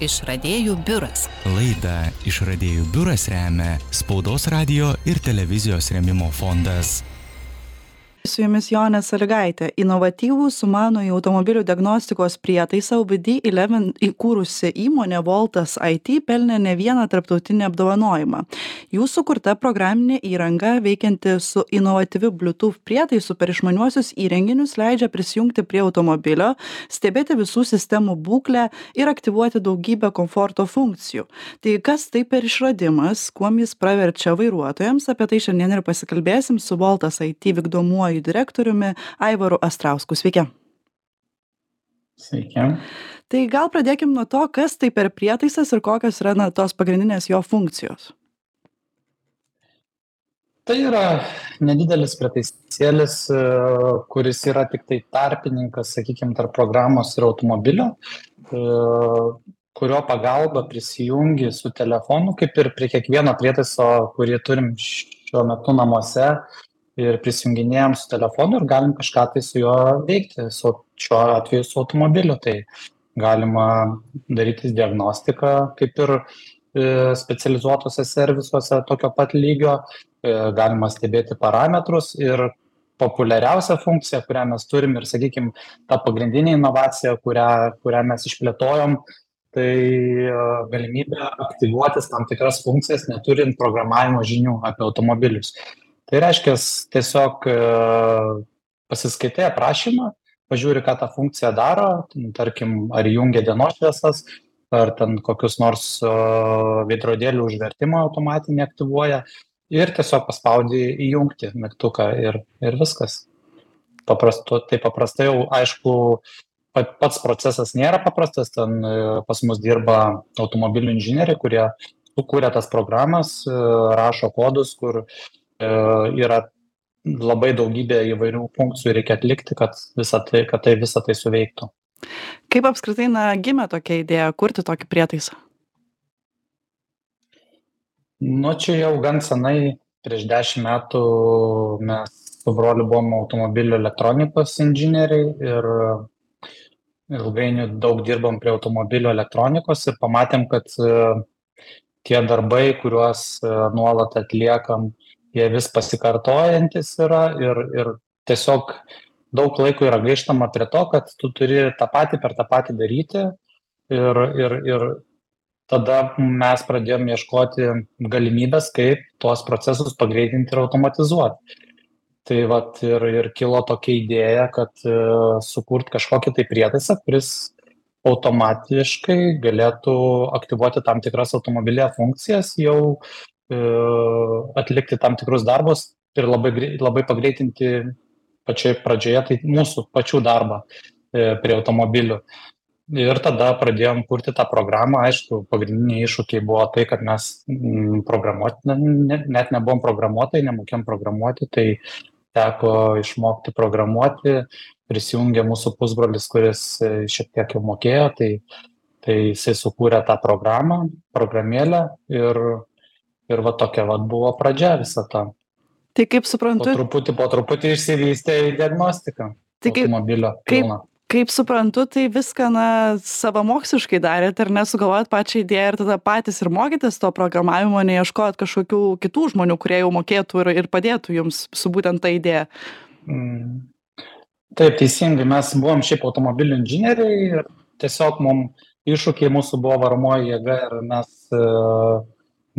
Išradėjų biuras. Laidą Išradėjų biuras remia Spaudos radio ir televizijos remimo fondas su jumis jonė sąlygaitė inovatyvų sumanųjį automobilių diagnostikos prietaisą aubd eleven įkūrusi įmonė voltas it pelnė ne vieną tarptautinį apdovanojimą. Jų sukurta programinė įranga veikianti su inovatyviu bluetooth prietaisu per išmaniuosius įrenginius leidžia prisijungti prie automobilio stebėti visų sistemų būklę ir aktyvuoti daugybę komforto funkcijų. Tai kas tai per išradimas kuom jis praverčia vairuotojams apie tai šiandien ir pasikalbėsim su voltas it vykdomuoju vykdomuoju direktoriumi Aivaru Astrausku. Sveiki. Sveiki. Tai gal pradėkim nuo to, kas tai per prietaisas ir kokios yra na, tos pagrindinės jo funkcijos. Tai yra nedidelis prietaisėlis, kuris yra tik tai tarpininkas, sakykime, tarp programos ir automobilio, kurio pagalba prisijungi su telefonu, kaip ir prie kiekvieno prietaiso, kurį turim šiuo metu namuose, ir prisijunginėjam su telefonu ir galim kažką tai su juo veikti, su šiuo atveju su automobiliu. Tai galima daryti diagnostiką kaip ir e, specializuotose servisuose tokio pat lygio, e, galima stebėti parametrus ir populiariausia funkcija, kurią mes turim ir, sakykime, ta pagrindinė inovacija, kurią, kurią mes išplėtojom, tai e, galimybė aktyvuotis tam tikras funkcijas, neturint programavimo žinių apie automobilius tai reiškias tiesiog e, pasiskaitai aprašymą pažiūri ką ta funkcija daro tarkim ar įjungia dienos šviesas ar ten kokius nors e, veidrodėlių užvertimą automatinį aktyvuoja ir tiesiog paspaudi įjungti mygtuką ir ir viskas. Paprastu tai paprastai jau aišku pats procesas nėra paprastas ten e, pas mus dirba automobilių inžinieriai kurie sukūrė tas programas rašo kodus kur E, yra labai daugybė įvairių funkcijų reikia atlikti, kad, visa tai, kad tai visą tai suveiktų. Kaip apskritai na, gimė tokia idėja kurti tokį prietaisą? Nu, čia jau gan senai, prieš dešimt metų mes su broliu buvom automobilių elektronikos inžinieriai ir ilgainiui daug dirbom prie automobilių elektronikos ir pamatėm, kad e, tie darbai, kuriuos e, nuolat atliekam, jie vis pasikartojantys yra ir ir tiesiog daug laiko yra gaištama prie to kad tu turi tą patį per tą patį daryti. Ir ir ir tada mes pradėjom ieškoti galimybės kaip tuos procesus pagreitinti ir automatizuot tai vat ir ir kilo tokia idėja kad e, sukurt kažkokį tai prietaisą kuris automatiškai galėtų aktyvuoti tam tikras automobilyje funkcijas jau atlikti tam tikrus darbus ir labai, labai pagreitinti pačioje pradžioje tai mūsų pačių darbą e, prie automobilių. Ir tada pradėjom kurti tą programą. Aišku, pagrindiniai iššūkiai buvo tai, kad mes mm, programuoti, net nebuvom programuotojai, nemokėm programuoti, tai teko išmokti programuoti. Prisijungė mūsų pusbrolis, kuris e, šiek tiek jau mokėjo, tai, tai jisai sukūrė tą programą, programėlę ir ir va tokia vat buvo pradžia visa ta. Tai kaip suprantu. Po truputį, po truputį išsivystė į diagnostiką. Tai kaip, automobilio pilną. Kaip, kaip suprantu, tai viską, na, savamoksliškai darėt ir nesugalvojat pačią idėją ir tada patys ir mokytės to programavimo, neieškojat kažkokių kitų žmonių, kurie jau mokėtų ir, ir padėtų jums su būtent ta idėja. Mm. Taip, teisingai, mes buvom šiaip automobilių inžinieriai ir tiesiog mums iššūkiai mūsų buvo varomoji jėga ir mes uh,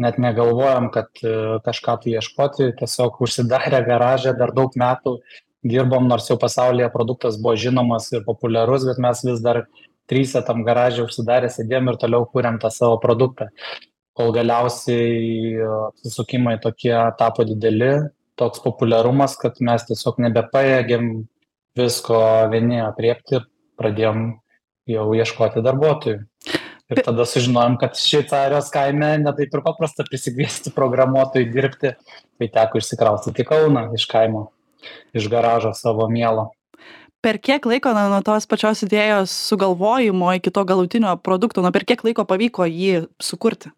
net negalvojom kad e, kažką tai ieškoti tiesiog užsidarę garaže dar daug metų dirbom nors jau pasaulyje produktas buvo žinomas ir populiarus bet mes vis dar tryse tam garaže užsidarę sėdėjom ir toliau kūrėm tą savo produktą. Kol galiausiai e, apsisukimai tokie tapo dideli toks populiarumas kad mes tiesiog nebepajėgėm visko vieni aprėpti ir pradėjom jau ieškoti darbuotojų ir tada sužinojom kad šveicarijos kaime ne taip ir paprasta prisikviesti programuotojų dirbti. Tai teko išsikraustyt į kauną iš kaimo iš garažo savo mielo. Per kiek laiko na nuo tos pačios idėjos sugalvojimo iki to galutinio produkto na per kiek laiko pavyko jį sukurti?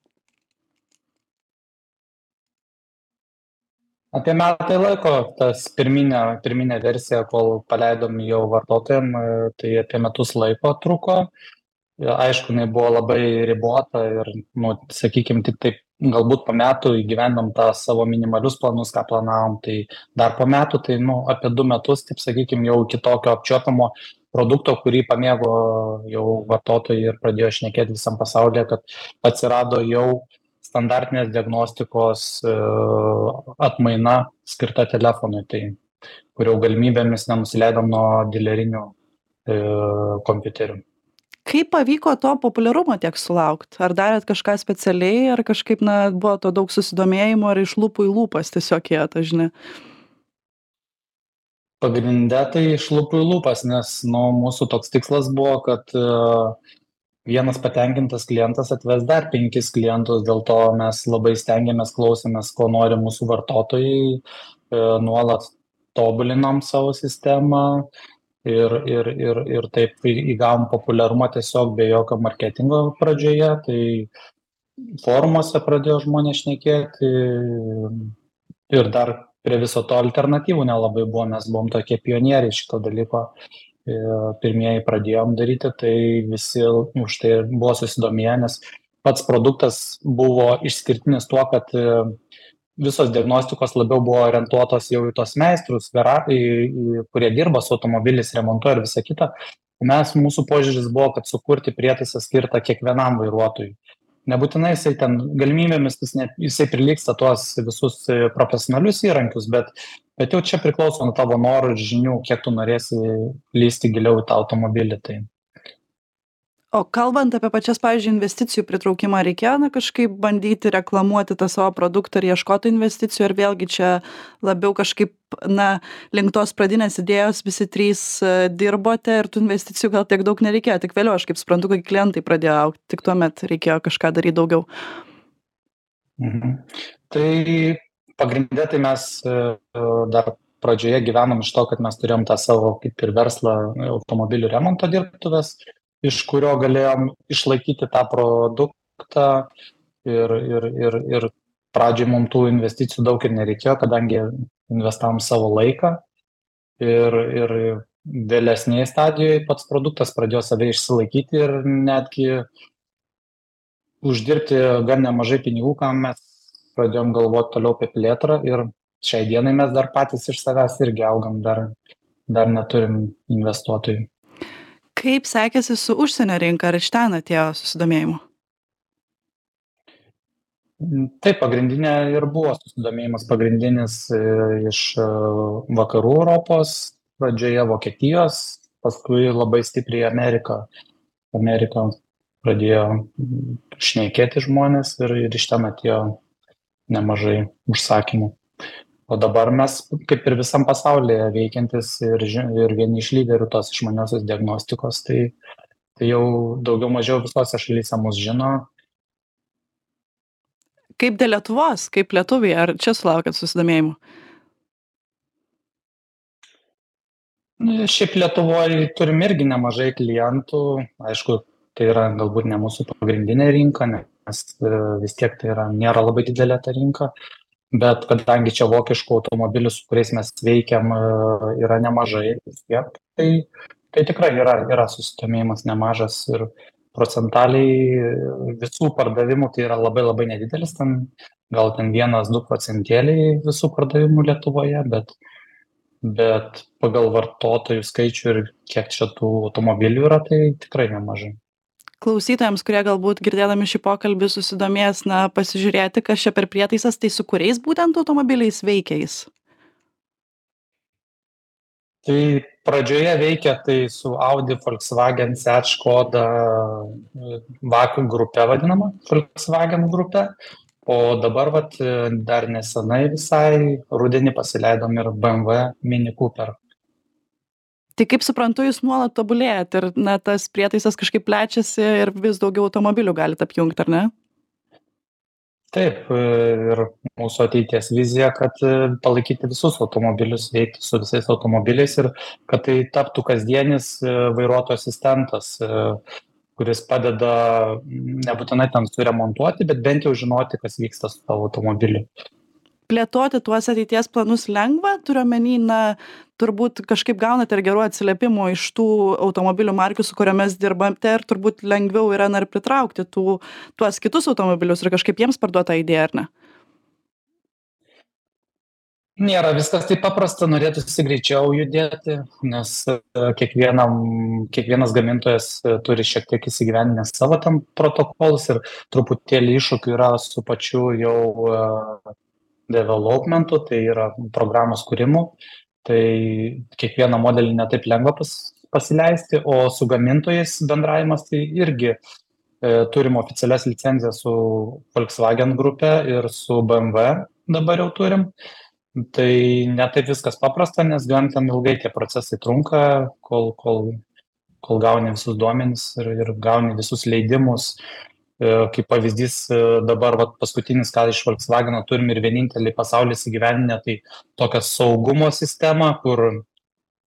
Apie metai laiko tas pirminė pirminė versija kol paleidom jau vartotojam tai apie metus laiko truko aišku, jinai buvo labai ribota ir, nu, sakykime, tik taip galbūt po metų įgyvendom tą savo minimalius planus, ką planavom, tai dar po metų, tai, nu, apie du metus, taip sakykime, jau kitokio apčiopiamo produkto, kurį pamėgo jau vartotojai ir pradėjo šnekėti visam pasaulyje, kad atsirado jau standartinės diagnostikos e, atmaina skirta telefonui, tai kurio galimybėmis nenusileidom nuo dilerinių e, kompiuterių. Kaip pavyko to populiarumo tiek sulaukt? Ar darėt kažką specialiai, ar kažkaip, na, buvo to daug susidomėjimo, ar iš lūpų į lūpas tiesiog jie tą žinia? Pagrindė tai iš lūpų į lūpas, nes nu, mūsų toks tikslas buvo, kad uh, vienas patenkintas klientas atves dar penkis klientus, dėl to mes labai stengiamės, klausėmės, ko nori mūsų vartotojai, uh, nuolat tobulinom savo sistemą, ir ir ir ir taip įgavom populiarumą tiesiog be jokio marketingo pradžioje tai forumuose pradėjo žmonės šnekėti ir dar prie viso to alternatyvų nelabai buvo mes buvom tokie pionieriai šito dalyko pirmieji pradėjom daryti tai visi už tai buvo susidomėję nes pats produktas buvo išskirtinis tuo kad visos diagnostikos labiau buvo orientuotos jau į tuos meistrus gara į į kurie dirba su automobiliais remontuoja ir visa kita. Mes mūsų požiūris buvo kad sukurti prietaisą skirtą kiekvienam vairuotojui. Nebūtinai jisai ten galimybėmis jis net jisai prilygsta tuos visus profesionalius įrankius bet bet jau čia priklauso nuo tavo norų ir žinių kiek tu norėsi lįsti giliau į tą automobilį tai o kalbant apie pačias pavyzdžiui investicijų pritraukimą reikėjo na kažkaip bandyti reklamuoti tą savo produktą ir ieškot investicijų ar vėlgi čia labiau kažkaip na link tos pradinės idėjos visi trys e, dirbote ir tų investicijų gal tiek daug nereikėjo. Tik vėliau aš kaip suprantu kai klientai pradėjo augt tik tuomet reikėjo kažką daryt daugiau. Mhm. tai pagrinde tai mes e, dar pradžioje gyvenom iš to kad mes turėjom tą savo kaip ir verslą automobilių remonto dirbtuves iš kurio galėjom išlaikyti tą produktą. Ir ir ir ir pradžioj mum tų investicijų daug ir nereikėjo kadangi investavom savo laiką. Ir ir vėlesnėj stadijoj pats produktas pradėjo save išsilaikyti ir netgi uždirbti gan nemažai pinigų ką mes pradėjom galvot toliau apie plėtrą. Ir šiai dienai mes dar patys iš savęs irgi augam dar dar neturim investuotojų kaip sekėsi su užsienio rinka? Ar iš ten atėjo susidomėjimo Taip, pagrindinė ir buvo susidomėjimas. Pagrindinis e, iš e, vakarų Europos, pradžioje Vokietijos, paskui labai stipriai Amerika. Amerika pradėjo šnekėti žmonės ir, ir iš ten atėjo nemažai užsakymų o dabar mes kaip ir visam pasaulyje veikiantys ir ži ir vieni iš lyderių tos išmaniosios diagnostikos tai tai jau daugiau mažiau visose šalyse mus žino. Kaip dėl lietuvos kaip lietuviai ar čia sulaukiat susidomėjimo? Šiaip lietuvoj turim irgi nemažai klientų. Aišku tai yra galbūt ne mūsų pagrindinė rinka nes e, vis tiek tai yra nėra labai didelė ta rinka bet kadangi čia vokiškų automobilių su kuriais mes veikiam e, yra nemažai vis tiek tai tai tikrai yra yra susidomėjimas nemažas ir procentaliai visų pardavimų tai yra labai labai nedidelis ten gal ten vienas du procentėliai visų pardavimų lietuvoje bet bet pagal vartotojų skaičių ir kiek čia tų automobilių yra tai tikrai nemažai klausytojams kurie galbūt girdėdami šį pokalbį susidomės na pasižiūrėti kas čia per prietaisas tai su kuriais būtent automobiliais veikia jis? Tai pradžioje veikė tai su audi volkswagen seat škoda vak grupe vadinama volkswagen grupe. O dabar vat dar nesenai visai rudenį pasileidom ir bmw mini cooper tai kaip suprantu jūs nuolat tobulėjat ir na tas prietaisas kažkaip plečiasi ir vis daugiau automobilių galit apjungt ar ne? Taip ir mūsų ateities vizija kad palaikyti visus automobilius veikti su visais automobiliais ir kad tai taptų kasdienis vairuotojo asistentas kuris padeda nebūtinai ten suremontuoti bet bent jau žinoti kas vyksta su tavo automobiliu plėtoti tuos ateities planus lengva turiu omeny na turbūt kažkaip gaunate ir gerų atsiliepimų iš tų automobilių markių su kuriomis dirbate ir turbūt lengviau yra na ir pritraukti tų tuos kitus automobilius ir kažkaip jiems parduot tą idėją ar ne? Nėra viskas taip paprasta norėtųsi greičiau judėti nes kiekvienam kiekvienas gamintojas turi šiek tiek įsigyvendinęs savo ten protokolus ir truputėlį iššūkių yra su pačiu jau developmentu tai yra programos kūrimu. Tai kiekvieną modelį ne taip lengva pas pasileisti o su gamintojais bendravimas tai irgi turim oficialias licencijas su Volkswagen grupe ir su BMW dabar jau turim. Tai ne taip viskas paprasta nes gan ten ilgai tie procesai trunka kol kol kol gauni visus duomenis ir ir gauni visus leidimus kaip pavyzdys dabar vat paskutinis ką iš volksvageno turim ir vieninteliai pasauly įsigyvendinę tai tokią saugumo sistemą kur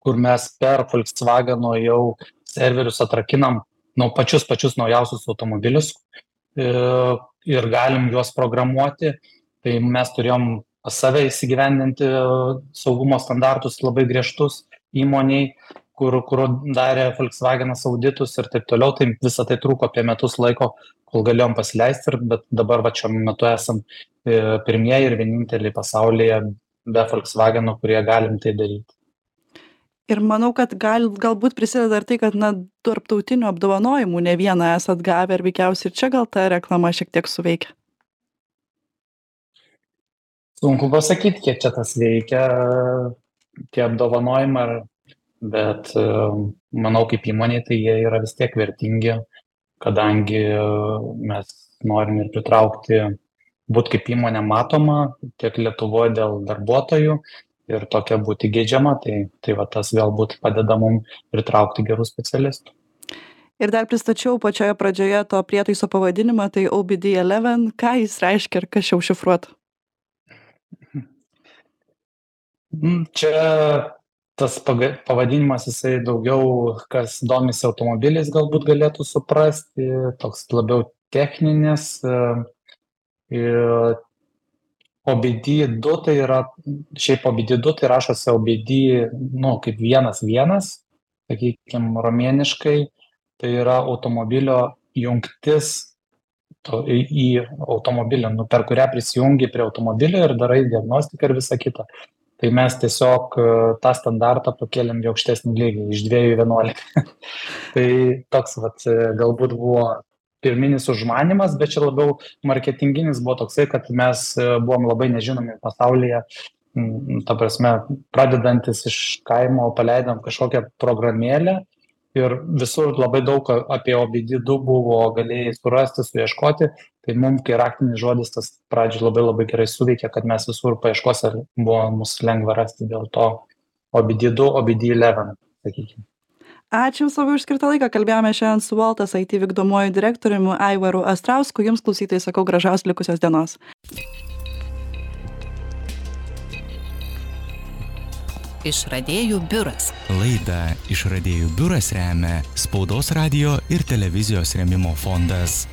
kur mes per volksvageno jau serverius atrakinam nu pačius pačius naujausius automobilius ir galim juos programuoti. Tai mes turėjom pas save įsigyvendinti saugumo standartus labai griežtus įmonėj kur kur darė volksvagenas auditus ir taip toliau tai visa tai truko apie metus laiko kol galėjom pasileist ir bet dabar vat šiuo metu esam pirmieji ir vieninteliai pasaulyje be volksvageno kurie galim tai daryt ir manau kad gal galbūt prisideda ir tai kad na tarptautinių apdovanojimų ne vieną esat gavę ir veikiausiai ir čia gal ta reklama šiek tiek suveikia. Sunku pasakyt kiek čia tas veikia tie apdovanojimai ar bet manau kaip įmonei tai jie yra vis tiek vertingi kadangi mes norim ir pritraukti būt kaip įmonė matoma tiek lietuvoj dėl darbuotojų ir tokia būti geidžiama tai tai va tas galbūt padeda mum pritraukti gerų specialistų. Ir dar pristačiau pačioje pradžioje to prietaiso pavadinimą tai OBD11 ką jis reiškia ir kas čia užšifruota? Čia tas paga- pavadinimas jisai daugiau, kas domisi automobiliais, galbūt galėtų suprasti, toks labiau techninis. Ir OBD2 tai yra, šiaip OBD2 tai rašosi OBD, nu, kaip vienas vienas, sakykime, romėniškai, tai yra automobilio jungtis to, į, į automobilį, nu, per kurią prisijungi prie automobilio ir darai diagnostiką ir visą kitą tai mes tiesiog tą standartą pakėlėm į aukštesnį lygį iš dviejų į vienuolika tai toks vat galbūt buvo pirminis užmanymas bet čia labiau marketinginis buvo toksai kad mes buvom labai nežinomi pasaulyje ta prasme pradedantys iš kaimo paleidom kažkokią programėlę ir visur labai daug apie OBD du buvo galėjai surasti suieškoti. Tai mum kai raktinis žodis tas pradžioj labai labai gerai suveikė kad mes visur paieškose buvo mus lengva rasti dėl to OBD du OBD eleven sakykim. Ačiū jums labai už skirtą laiką. Kalbėjome šiandien su voltas it vykdomuoju direktoriumi aivaru astrausku. Jums klausytojai sakau gražios likusios dienos Išradėjų biuras. Laidą Išradėjų biuras remia Spaudos radio ir televizijos remimo fondas.